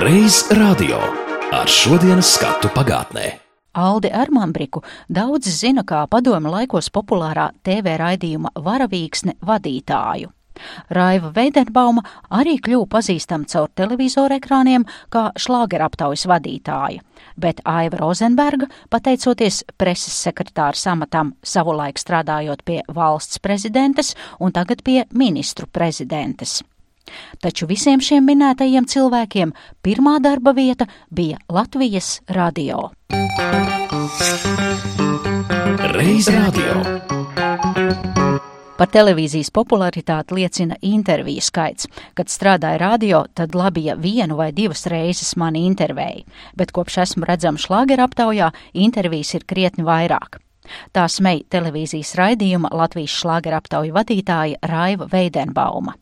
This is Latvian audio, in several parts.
Reiz radio ar šodienas skatu pagātnē. Aldi Armambriku daudzi zina kā padomu laikos populārā TV raidījuma Varavīksne vadītāju. Raiva Veidenbauma arī kļuva pazīstama caur televizoru ekrāniem kā šlāgeraptaujas vadītāja, bet Aiva Rozenberga, pateicoties preses sekretāra amatam, savulaik strādājot pie valsts prezidentes un tagad pie ministru prezidentes. Taču visiem šiem minētajiem cilvēkiem pirmā darba vieta bija Latvijas radio. Reiz radio Par televīzijas popularitāti liecina interviju skaits. Kad strādāju radio, tad labi, ja vienu vai divas reizes mani intervēja, bet kopš esmu redzama šlāgera aptaujā, intervijas ir krietni vairāk. Tā smēja televīzijas raidījuma Latvijas šlāgera aptauju vadītāja Raiva Veidenbauma.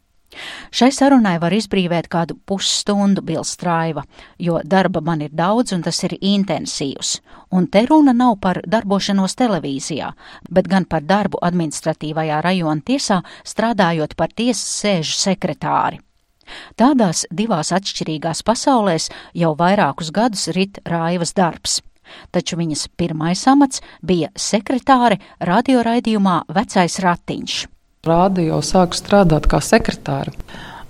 Šai sarunai var izbrīvēt kādu pusstundu, bilst Raiva, jo darba man ir daudz un tas ir intensīvs. Un te runa nav par darbošanos televīzijā, bet gan par darbu administratīvajā rajona tiesā, strādājot par tiesas sēžu sekretāri. Tādās divās atšķirīgās pasaulēs jau vairākus gadus rit Raivas darbs. Taču viņas pirmais amats bija sekretāre radioraidījumā Vecais ratiņš. Rādio sāku strādāt kā sekretāra.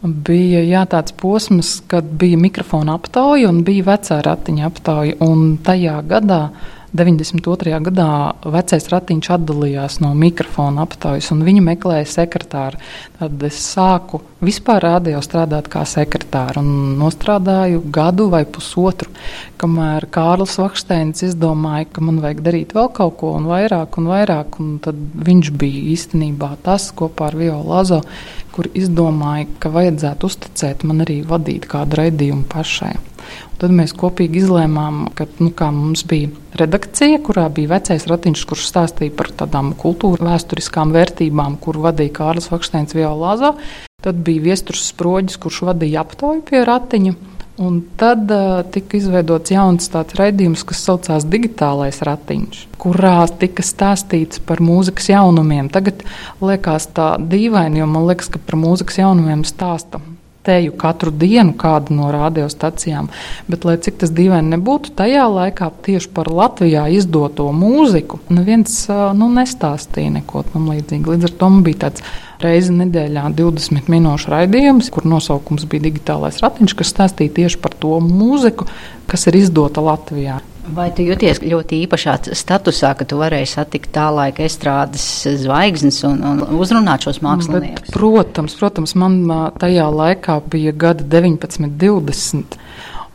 Bija jā, tāds posms, kad bija mikrofona aptauja un bija vecā ratiņa aptauja. Tajā gadā, 92. gadā, vecais ratiņš atdalījās no mikrofona aptaujas un viņu meklēja sekretāru. Tad es sāku vispār rādio strādāt kā sekretāra un nostrādāju gadu vai pusotru, kamēr Kārlis Vaksteins izdomāja, ka man vajag darīt vēl kaut ko un vairāk un vairāk. Un tad viņš bija īstenībā tas kopā ar Violu Lazo, kur izdomāja, ka vajadzētu uzticēt man arī vadīt kādu raidījumu pašai. Un tad mēs kopīgi izlēmām, ka nu, mums bija redakcija, kurā bija vecais ratiņš, kurš stāstīja par tādām kultūra vēsturiskām vērtībām, kuru vadīja Kārlis Vaksteins Viola Lazo. Tad bija viesturs sproģis, kurš vadīja aptauju pie ratiņa. Un tad uh, tika izveidots jauns tāds raidījums, kas saucās Digitālais ratiņš, kurā tika stāstīts par mūzikas jaunumiem. Tagad liekas tā dīvaini, jo man liekas, ka par mūzikas jaunumiem stāsta teju katru dienu kādu no radiostacijām. Bet, lai cik tas dīvaini nebūtu, tajā laikā tieši par Latvijā izdoto mūziku neviens nu, nestāstīja neko tam līdzīgu. Līdz ar to man bija tāds reizi nedēļā 20 minūšu raidījums, kur nosaukums bija Digitālais ratiņš, kas stāstīja tieši par to mūziku, kas ir izdota Latvijā. Vai tu jūties ļoti īpašā statusā, ka tu varēji satikt tā laika estrādes zvaigznes un, un uzrunāt šos māksliniekus? Bet, protams, protams, man tajā laikā bija gadi 19, 20.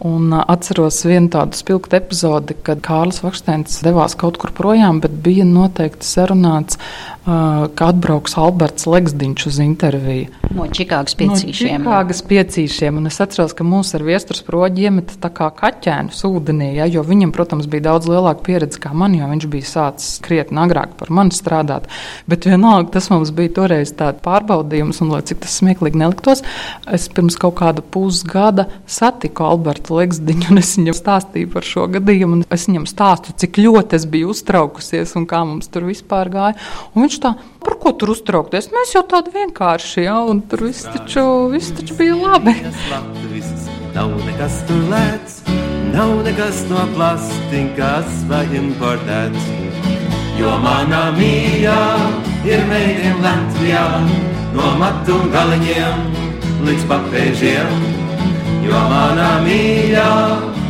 Un atceros vienu tādu spilgtu epizodi, kad Kārlis Vaksteins devās kaut kur projām, bet bija noteikti sarunāts, ka atbrauks Alberts Legsdiņš uz interviju. No Čikāgas piecīšiem. No Čikāgas piecīšiem. Un es atceros, ka mūs ar viestures proģi iemeta tā kā kaķēnus ūdenī, ja, jo viņam, protams, bija daudz lielāka pieredze kā man, jo viņš bija sācis krietni agrāk par mani strādāt. Bet vienalga tas mums bija toreiz tāds pārbaudījums, un lai cik tas smieklīgi neliktos, es pirms kaut kāda pusgada satiku Albertu Legsdiņu, un es viņam stāstīju par šo gadījumu. Es viņam stāstu, cik ļoti es biju uztraukusies un kā mums tur vispār gāja. Un viņš tā, par ko tur uztraukties? Mēs jau tādi vienkārši, jā, un tur viss taču, viss taču bija labi. Nav nekas tur lēts, nav nekas no plastikas vai importēts. Jo manā mīļā ir meitiem Latvijā, no matu galiņiem līdz papēžiem jo manā mīļā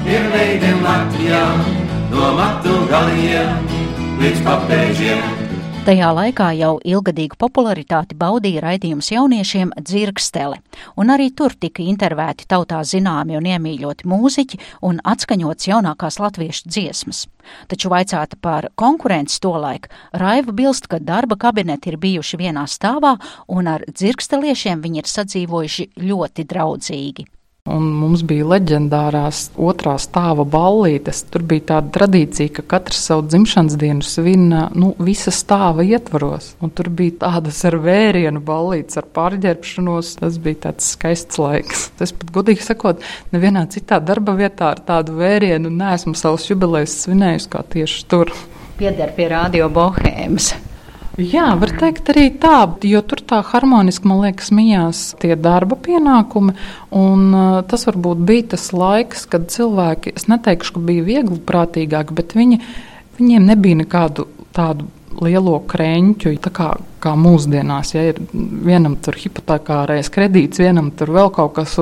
ir meitene Latvijā, no matu galiem līdz papēžiem. Tajā laikā jau ilgadīgu popularitāti baudīja raidījums jauniešiem Dzirkstele, un arī tur tika intervēti tautā zināmi un iemīļoti mūziķi un atskaņots jaunākās latviešu dziesmas. Taču vaicāta par konkurenci tolaik, Raiva bilst, ka darba kabineti ir bijuši vienā stāvā un ar dzirksteliešiem viņi ir sadzīvojuši ļoti draudzīgi. Un mums bija leģendārās otrā stāva ballītes. Tur bija tāda tradīcija, ka katrs savu dzimšanas dienu svin nu, visa stāva ietvaros. Un tur bija tādas ar vērienu ballītes, ar pārģērbšanos. Tas bija tāds skaists laiks. Es pat godīgi sakot, nevienā citā darba vietā ar tādu vērienu neesmu savus jubilejas svinējusi kā tieši tur. Pieder pie radio bohēmas. Jā, var teikt arī tā, jo tur tā harmoniski, man liekas, mijās tie darba pienākumi. Un, uh, tas varbūt bija tas laiks, kad cilvēki, es neteikšu, ka bija viegli prātīgāki, bet viņi, viņiem nebija nekādu tādu lielo krēņķu, tā kā, kā mūsdienās. Ja ir vienam tur hipotekārais kredīts, vienam tur vēl kaut kas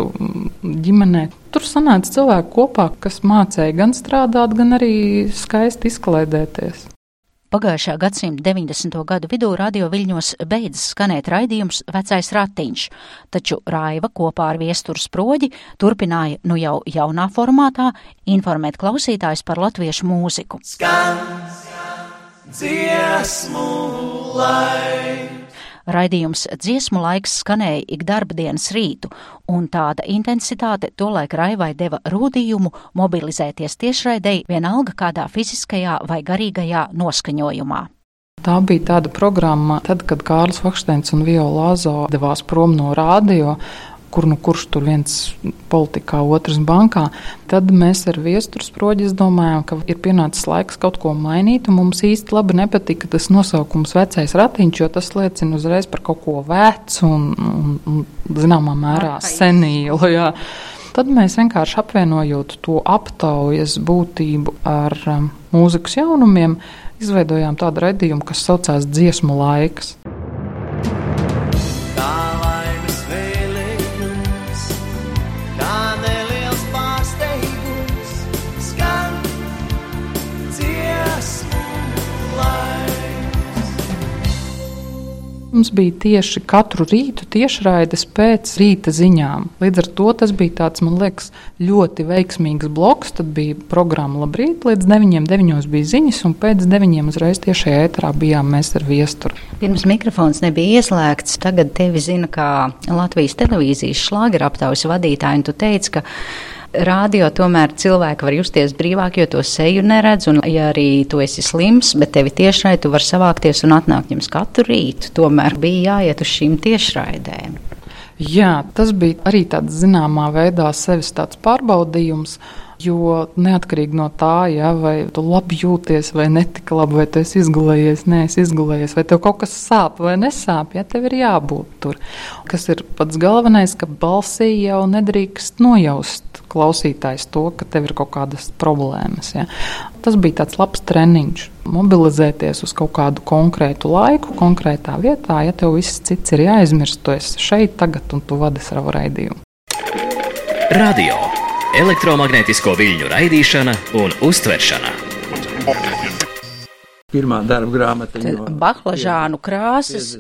ģimenē. Tur sanāca cilvēki kopā, kas mācīja gan strādāt, gan arī skaisti izklaidēties. Pagājušā gadsimta 90. gadu vidū radio viļņos beidz skanēt raidījums Vecais ratiņš, taču Raiva kopā ar viesturu sproģi turpināja nu jau jaunā formātā informēt klausītājus par latviešu mūziku. Skan, dziesmu, lai. Raidījums dziesmu laiks skanēja ik darba dienas rītu, un tāda intensitāte tolaik Raivai deva rūdījumu mobilizēties tiešraidēji vienalga kādā fiziskajā vai garīgajā noskaņojumā. Tā bija tāda programma, tad, kad Kārlis Vakšteins un Viola Lāzo devās prom no rādio kur nu kurš tur viens politikā, otrs bankā. Tad mēs ar viesturu sproģi domājām, ka ir pienācis laiks kaut ko mainīt. Mums īsti labi nepatika tas nosaukums vecais ratiņš, jo tas liecina uzreiz par kaut ko vecu un, un, un zināmā mērā senīlu. Jā. Tad mēs vienkārši apvienojot to aptaujas būtību ar um, mūzikas jaunumiem, izveidojām tādu raidījumu, kas saucās Dziesmu laiks. Mums bija tieši katru rītu tiešraides pēc rīta ziņām. Līdz ar to tas bija tāds, man liekas, ļoti veiksmīgs bloks. Tad bija programma Labrīt, līdz 9. 9. bija ziņas, un pēc 9. uzreiz tiešajā ēterā bijām mēs ar viesturu. Pirms mikrofons nebija ieslēgts, tagad tevi zina kā Latvijas televīzijas šlāgera aptaujas vadītāju, un tu teici, ka Rādio tomēr cilvēki var justies brīvāk, jo to seju neredz, un ja arī tu esi slims, bet tevi tiešrai tu var savākties un atnākt jums katru rītu, tomēr bija jāiet uz šīm tiešraidēm. Jā, tas bija arī tāds zināmā veidā sevis pārbaudījums. Jo neatkarīgi no tā, ja, vai tu labi jūties, vai netika labi, vai tu esi izgulējies, neesi izgulējies, vai tev kaut kas sāp vai nesāp, ja tev ir jābūt tur. Kas ir pats galvenais, ka balsī jau nedrīkst nojaust klausītājs to, ka tev ir kaut kādas problēmas. Ja. Tas bija tāds labs treniņš. Mobilizēties uz kaut kādu konkrētu laiku, konkrētā vietā, ja tev viss cits ir jāizmirst, tu esi šeit tagad un tu vadi savu raidījumu. Radio elektromagnētisko viļņu raidīšana un uztveršana. Pirmā darba grāmatiņa. Baklažānu krāsas,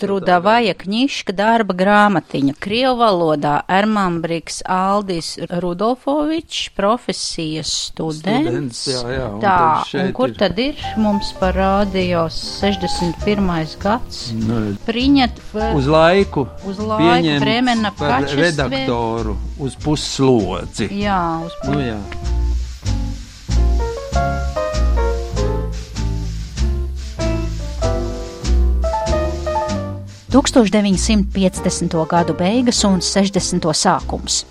Trudavaja Kņiška darba grāmatiņa. Krievu valodā Ermanbriks Aldis Rudolfovičs, profesijas students. students jā, jā, un Tā, un kur ir- tad ir mums parādījos 61. gads? Nu, Priņat uz laiku, Uz laiku Bremena par redaktoru uz puslodzi. Jā, uz Nu, jā. 1950. gadu beigas un 60. sākums.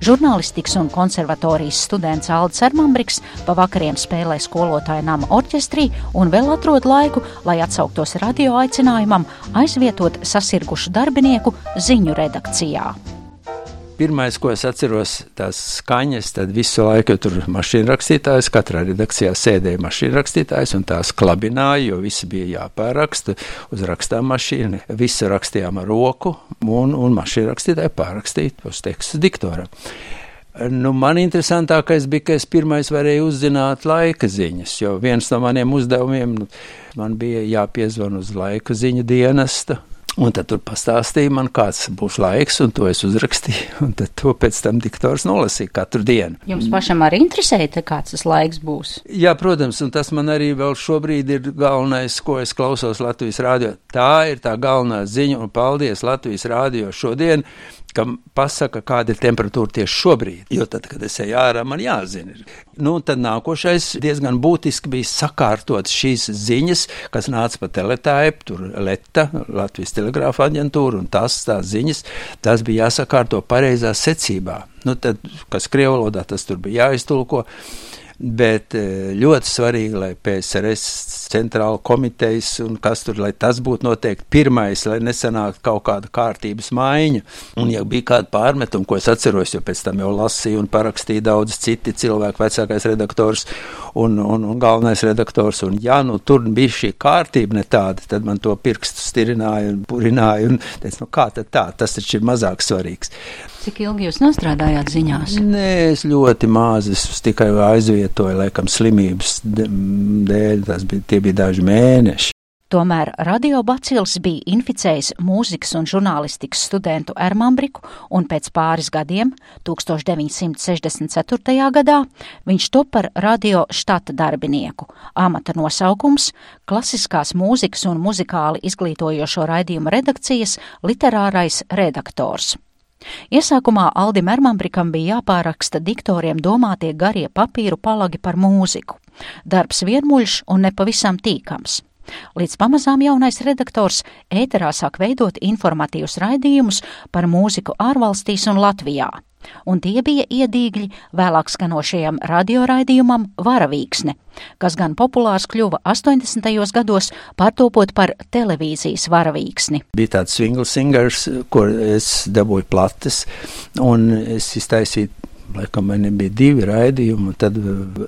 Žurnālistikas un konservatorijas students Aldis Armambriks pa vakariem spēlē skolotāja nama orķestrī un vēl atrod laiku, lai atsauktos radio aicinājumam aizvietot sasirgušu darbinieku ziņu redakcijā. Pirmais, ko es atceros, tās skaņas, tad visu laiku tur bija mašīna rakstītājs. Katrā redakcijā sēdēja mašīna rakstītājs un tās klabināja, jo visi bija jāpāraksta uz rakstām mašīnu. Visu rakstījām ar roku, un, un mašīna rakstītāja pārrakstīja tos tekstus diktoram. Nu, man interesantākais bija, ka es pirmais varēju uzzināt laika ziņas, jo viens no maniem uzdevumiem nu, man bija jāpiezvan uz laika ziņu dienestu. Un tad tur pastāstīja man, kāds būs laiks, un to es uzrakstīju. Un tad to pēc tam diktors nolasīja katru dienu. Jums pašam arī interesēja, kāds tas laiks būs? Jā, protams, un tas man arī vēl šobrīd ir galvenais, ko es klausos Latvijas rādio. Tā ir tā galvenā ziņa, un paldies Latvijas rādio šodien, kam pasaka, kāda ir temperatūra tieši šobrīd. Jo tad, kad es eju ārā, man jāzina. Nu, tad nākošais diezgan būtiski bija sakārtot šīs ziņas, kas nāca pa teletāpu, tur Leta, Latvijas telegrāfa aģentūra un tās tās ziņas, tas bija jāsakārto pareizā secībā. Nu, tad, kas krievalodā tas tur bija jāiztulko. Bet eh, ļoti svarīgi, lai PSRS centrāla komitejas un kas tur, lai tas būtu noteikti pirmais, lai nesanāktu kaut kāda kārtības maiņa. Un, ja bija kāda pārmetuma, ko es atceros, jo pēc tam jau lasīju un parakstīju daudz citi cilvēki, vecākais redaktors un, un, un galvenais redaktors, un ja nu tur bija šī kārtība ne tāda, tad man to pirkstu stirināja un purināja un teica, nu kā tad tā, tas taču ir mazāk svarīgs. Cik ilgi jūs nostrādājāt ziņās? Nē, es ļoti maz, es tikai aizvietoju, laikam, slimības dēļ, tas bija, tie bija daži mēneši. Tomēr radiobacils bija inficējis mūzikas un žurnālistikas studentu Ermambriku, un pēc pāris gadiem, 1964. gadā, viņš top par radio štata darbinieku. Amata nosaukums - klasiskās mūzikas un muzikāli izglītojošo raidījumu redakcijas literārais redaktors. Iesākumā Aldim Ermambrikam bija jāpāraksta diktoriem domātie garie papīru palagi par mūziku. Darbs vienmuļš un nepavisam tīkams. Līdz pamazām jaunais redaktors ēterā sāk veidot informatīvus raidījumus par mūziku ārvalstīs un Latvijā. Un tie bija iedīgļi vēlāk skanošajam radioraidījumam Varavīksne, kas gan populārs kļuva 80. gados, pārtopot par televīzijas varavīksni. Bija tāds swingle singers, kur es dabūju plates, un es iztaisīju Laikam man bija divi raidījumi, tad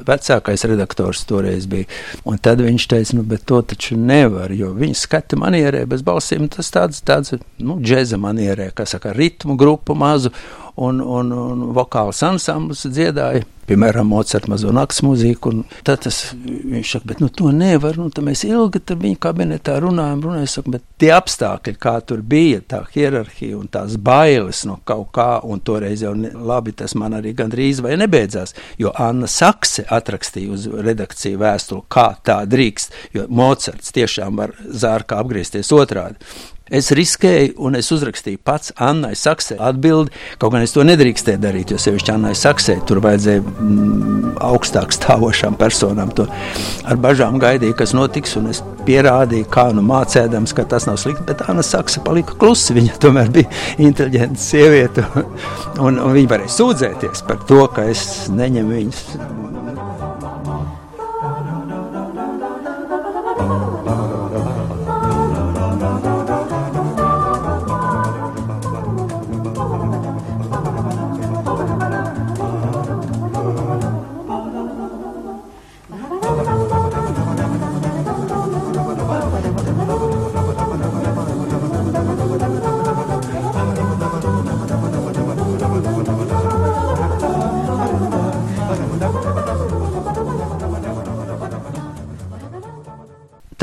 vecākais redaktors toreiz bija. Un tad viņš teica, nu, bet to taču nevar, jo viņa skata manierē bez balsīm, tas tāds, tāds, nu, džeza manierē, kas saka, ritmu grupu mazu un, un, un vokāls ansamblis dziedāja. Piemēram, Mocarta mazo nakts mūziku. Tad tas, viņš saka, bet nu, to nevar. Nu, mēs ilgi tur viņa kabinetā runājam, runājam, saka, bet tie apstākļi, kā tur bija, tā hierarhija un tās bailes no kaut kā, un toreiz jau ne, labi tas man arī gandrīz vai nebeidzās, jo Anna Sakse atrakstīja uz redakciju vēstuli, kā tā drīkst, jo Mocarts tiešām var zārkā apgriezties otrādi. Es riskēju, un es uzrakstīju pats Annai Saksē atbildi, kaut gan es to nedrīkstēju darīt, jo sevišķi Annai Saksē tur vajadzēja mm, augstāk stāvošām personām. To ar bažām gaidīju, kas notiks, un es pierādīju, kā nu mācēdams, ka tas nav slikti, bet Anna Saksa palika klusa. Viņa tomēr bija inteliģenta sieviete, un, un viņa varēja sūdzēties par to, ka es neņemu viņas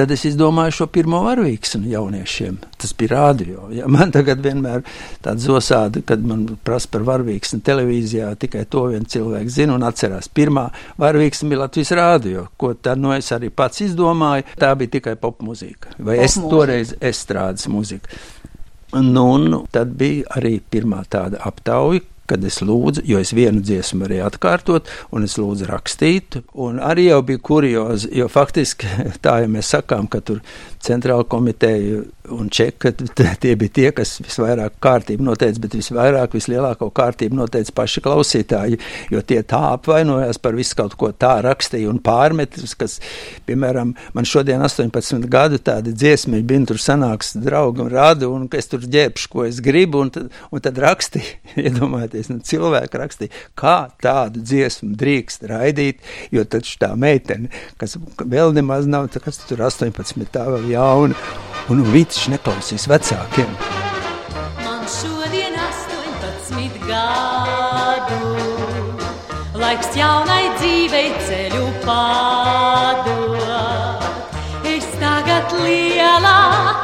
Tad es izdomāju šo pirmo varavīksni jauniešiem. Tas bija rādio. Ja man tagad vienmēr tāds zosādi, kad man prasa par varavīksni televīzijā, tikai to viens cilvēks zina un atcerās. Pirmā varavīksni bija Latvijas rādio, ko tad no es arī pats izdomāju. Tā bija tikai popmūzika. Vai pop es toreiz estrādes mūzika. Nu, un tad bija arī pirmā tāda aptauja, kad es lūdzu, jo es vienu dziesmu varēju atkārtot, un es lūdzu rakstīt. Un arī jau bija kuriozi, jo faktiski tā, ja mēs sakām, ka tur centrāla komiteja un čeka, tie bija tie, kas visvairāk kārtību noteica, bet visvairāk, vislielāko kārtību noteica paši klausītāji, jo tie tā apvainojās par visu kaut ko tā rakstīja un pārmetus, kas, piemēram, man šodien 18 gadu tādi dziesmi bija, tur sanāks draugi un rādu, un es tur ģērbšu, ko es gribu, un tad, un tad rakstīja, iedomājieties, nu, cilvēki rakstīja, kā tādu dziesmu drīkst raidīt, jo taču tā meitene, kas vēl nemaz nav, kas tur 18, tā vēl jauna, un Vītiņš neklausīs vecākiem. Man šodien 18 gadu, laiks jaunai dzīvei ceļu pādot. Es tagad lielā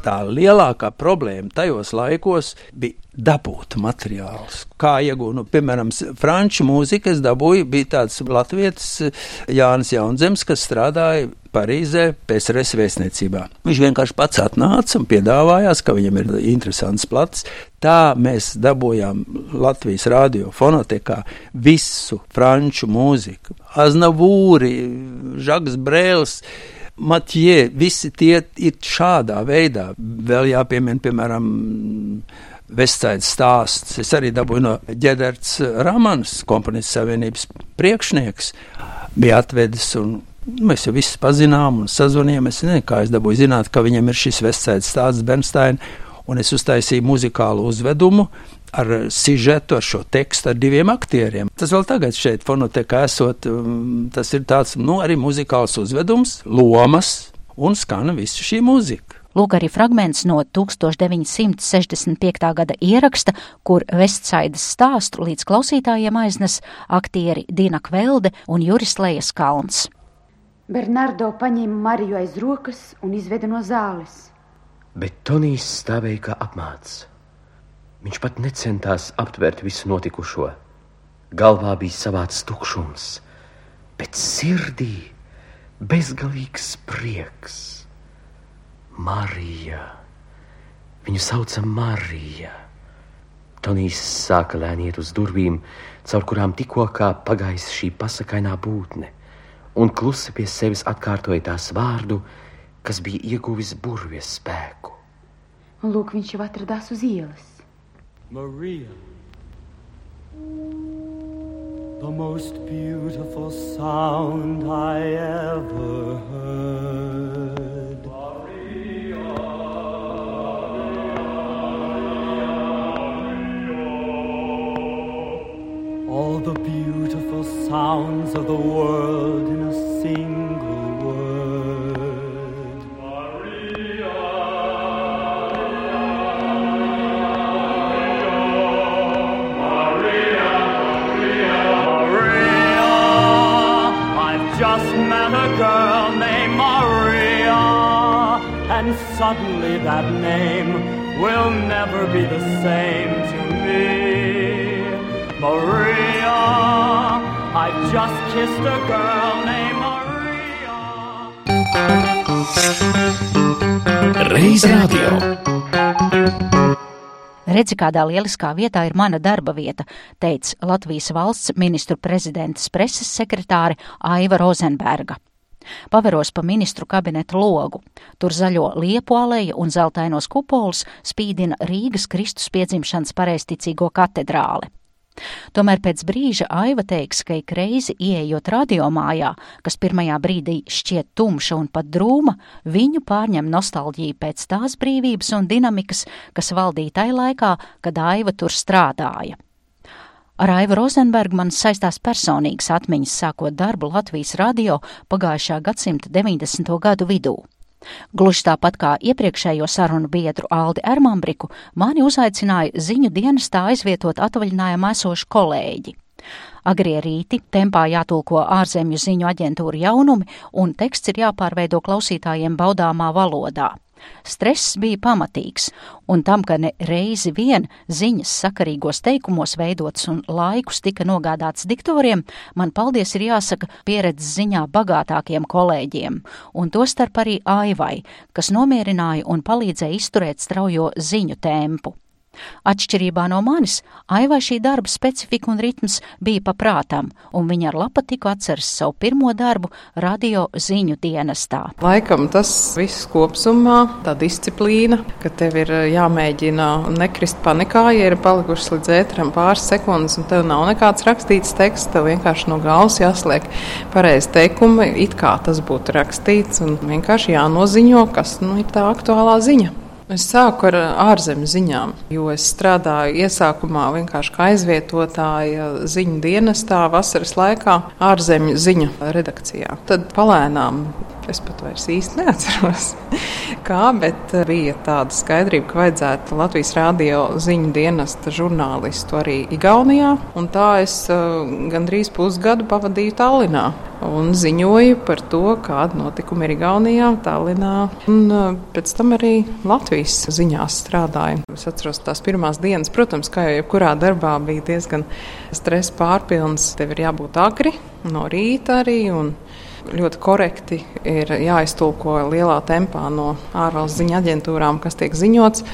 Tā lielākā problēma tajos laikos bija dabūt materiālus. Kā iegūt, nu, piemēram, franču mūziku es dabūju, bija tāds latvietis Jānis Jaunzems, kas strādāja Parīzē, PSRS vēstniecībā. Viņš vienkārši pats atnāca un piedāvājās, ka viņam ir interesants plats. Tā mēs dabūjām Latvijas radio fonotekā visu franču mūziku. Aznavūri, Žaks Brēls. Matjē, visi tie ir šādā veidā. Vēl jāpiemina, piemēram, Vestsaidas stāsts. Es arī dabūju no Ģederts Ramanas, komponists savienības priekšnieks, bija atvedis un Mēs jau visi pazinām un sazvanījāmies. Es nezinu, kā es dabūju zināt, ka viņam ir šis vestsaites stāsts Bernsteina, un es uztaisīju muzikālu uzvedumu ar sižetu, ar šo tekstu, ar diviem aktieriem. Tas vēl tagad šeit fonotekā esot, um, tas ir tāds, nu, arī muzikāls uzvedums, lomas un skana visu šī mūzika. Lūk, arī fragments no 1965. gada ieraksta, kur Vestsaidas stāstu līdz klausītājiem aiznes aktieri Dina Kvelde un Juris Lejas Kalns. Bernardo paņēma Mariju aiz rokas un izveda no zāles. Bet Tonijs stāvēja kā apmāts. Viņš pat necentās aptvert visu notikušo. Galvā bija savāds tukšums, bet sirdī bezgalīgs prieks. Marija, viņu sauca Marija. Tonijs sāka lēniet uz durvīm, caur kurām tikko pagājis šī pasakainā būtne un klusi pie sevis atkārtoja tās vārdu, kas bija ieguvis burvjas spēku. Un lūk, viņš jau atradās uz ielas. Maria, the most beautiful sound I ever heard. All the beautiful sounds of the world in a single word. Maria, Maria, Maria, Maria. I've just met a girl named Maria, and suddenly that name will never be the same to me. Maria, I've just kissed a girl named Maria. Reiz radio. Redzi, kādā lieliskā vietā ir mana darba vieta, teica Latvijas valsts ministru prezidentes preses sekretāre Aiva Rozenberga. Paveros pa ministru kabineta logu. Tur zaļo liepu aleja un zeltainos kupolus spīdina Rīgas Kristus piedzimšanas pareisticīgo katedrāle. Tomēr pēc brīža Aiva teiks, ka ik reizi ieejot radiomājā, kas pirmajā brīdī šķiet tumša un pat drūma, viņu pārņem nostalģija pēc tās brīvības un dinamikas, kas valdīja tajā laikā, kad Aiva tur strādāja. Ar Aivu Rozenbergu man saistās personīgas atmiņas sākot darbu Latvijas radio pagājušā gadsimta 90. gadu vidū. Gluži tāpat kā iepriekšējo sarunu biedru Aldi Ermambriku, mani uzaicināja ziņu dienestā aizvietot atvaļinājumā esošu kolēģi. Agrie rīti, tempā jātulko ārzemju ziņu aģentūra jaunumi, un teksts ir jāpārveido klausītājiem baudāmā valodā. Stress bija pamatīgs, un tam, ka ne reizi vien ziņas sakarīgos teikumos veidots un laikus tika nogādāts diktoriem, man paldies ir jāsaka pieredzes ziņā bagātākiem kolēģiem, un tostarp arī Aivai, kas nomierināja un palīdzēja izturēt straujo ziņu tempu. Atšķirībā no manis, Aivai šī darba specifika un ritms bija paprātam, un viņa ar lapatiku atceras savu pirmo darbu radio ziņu dienestā. Laikam tas viss kopumā, tā disciplīna, ka tev ir jāmēģina nekrist panikā, ja ir palikušas līdz ētram pāris sekundes, un tev nav nekāds rakstīts teksts, tev vienkārši no galvas jāsliek pareizi teikumi, it kā tas būtu rakstīts, un vienkārši jānoziņo, kas nu, ir tā aktuālā ziņa. Es sāku ar ārzemju ziņām, jo es strādāju iesākumā vienkārši kā aizvietotāja ziņu dienestā vasaras laikā ārzemju ziņu redakcijā. Tad palēnām Es pat vairs īsti neatceros, kā, bet eh, bija tāda skaidrība, ka vajadzētu Latvijas rādio ziņu dienesta žurnālistu arī Igaunijā. Un tā es uh, gandrīz pusgadu pavadīju Tallinā un ziņoju par to, kāda notikuma ir Igaunijā, Tallinā. Un uh, pēc tam arī Latvijas ziņās strādāju. Es atceros tās pirmās dienas, protams, kā jau jebkurā darbā bija diezgan stresa pārpilns. Tev ir jābūt agri no rīta arī. Ļoti korekti ir jāiztulko lielā tempā no ārvalstu ziņu aģentūrām, kas tiek ziņots.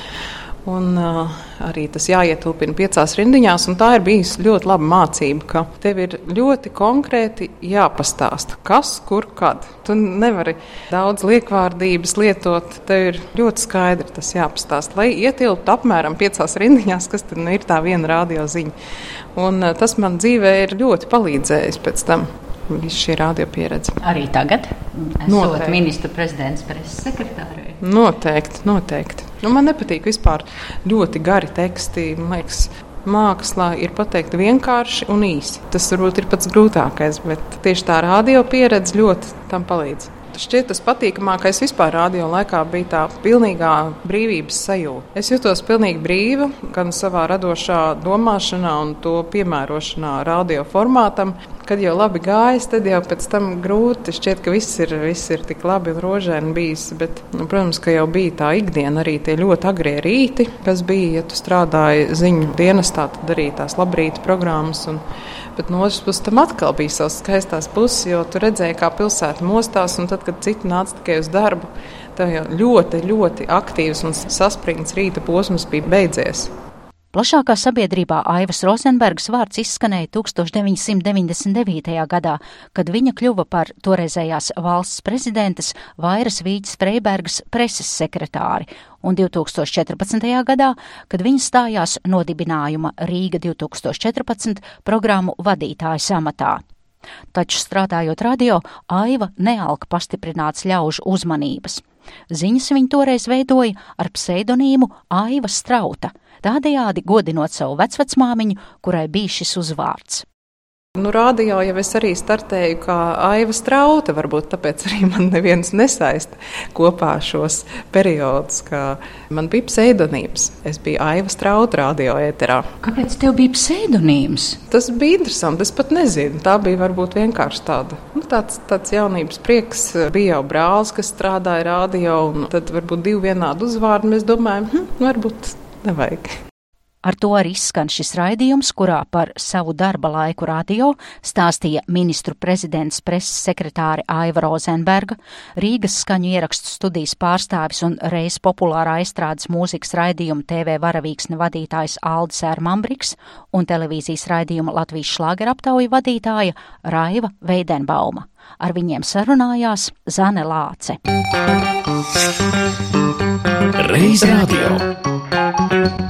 Un, uh, arī tas jāietilpina piecās rindiņās. Tā ir bijusi ļoti laba mācība, ka tev ir ļoti konkrēti jāpastāsta, kas, kur, kad. Tu nevari daudz liekvārdības lietot. Tev ir ļoti skaidri tas jāpastāsta, lai ietilptu apmēram piecās rindiņās, kas tad nu ir tā viena radioziņa. Un, uh, tas man dzīvē ir ļoti palīdzējis pēc tam visu šī radio pieredze. Arī tagad, esot ministra prezidents preses sekretārai. Noteikti, noteikti. Nu, man nepatīk vispār ļoti gari teksti. Man liekas, mākslā ir pateikt vienkārši un īsi. Tas varbūt ir pats grūtākais, bet tieši tā radio pieredze ļoti tam palīdz. Šķiet, tas patīkamākais vispār radio laikā bija tā pilnīgā brīvības sajūta. Es jutos pilnīgi brīva gan savā radošā domāšanā, un to piemērošanā radio formātam. Kad jau labi gājas, tad jau pēc tam grūti šķiet, ka viss ir, viss ir tik labi un rožēni bijis. Bet, nu, protams, ka jau bija tā ikdiena, arī tie ļoti agrie rīti, kas bija, ja tu strādāji ziņu dienestā, tad arī tās labrīta programmas. Un, Bet no otras puses, tam atkal bija savas skaistās puses, jo tu redzēji, kā pilsēta mostās, tad, kad citi nāca tikai uz darbu, tev jau ļoti, ļoti aktīvs un saspringts rīta posms bija beidzies. Plašākā sabiedrībā Aivas Rozenbergas vārds izskanēja 1999. gadā, kad viņa kļuva par toreizējās valsts prezidentes Vairas Vīģis Freibergas preses sekretāri, un 2014. gadā, kad viņa stājās nodibinājuma Rīga 2014 programmu vadītājas amatā. Taču strādājot radio, Aiva nealka pastiprināts ļaužu uzmanības. Ziņas viņa toreiz veidoja ar pseidonīmu Aiva Strauta – tādējādi godinot savu vecvecmāmiņu, kurai bija šis uzvārds. Nu, radio jau es arī startēju kā Aiva Strauta. Varbūt tāpēc arī man neviens nesaista kopā šos periodus, man bija pseidonīms. Es biju Aiva Strauta radio ēterā. Kāpēc tev bija pseidonīms? Tas bija interesanti. Es pat nezinu. Tā bija varbūt vienkārši tāda, nu, tāds, tāds jaunības prieks. Bija jau brālis, kas strādāja radio, un tad varbūt divi vienādi uzvārdi. Mēs domājam, hm, varbūt nevajag. Ar to arī izskan šis raidījums, kurā par savu darba laiku radio stāstīja ministru prezidents preses sekretāri Aiva Rozenberga, Rīgas skaņu ierakstu studijas pārstāvis un reiz populārā aizstrādes mūzikas raidījuma TV varavīksne vadītājs Aldis Ērmambriks un televīzijas raidījuma Latvijas šlāgeraptauja vadītāja Raiva Veidenbauma. Ar viņiem sarunājās Zane Lāce. Reiz radio.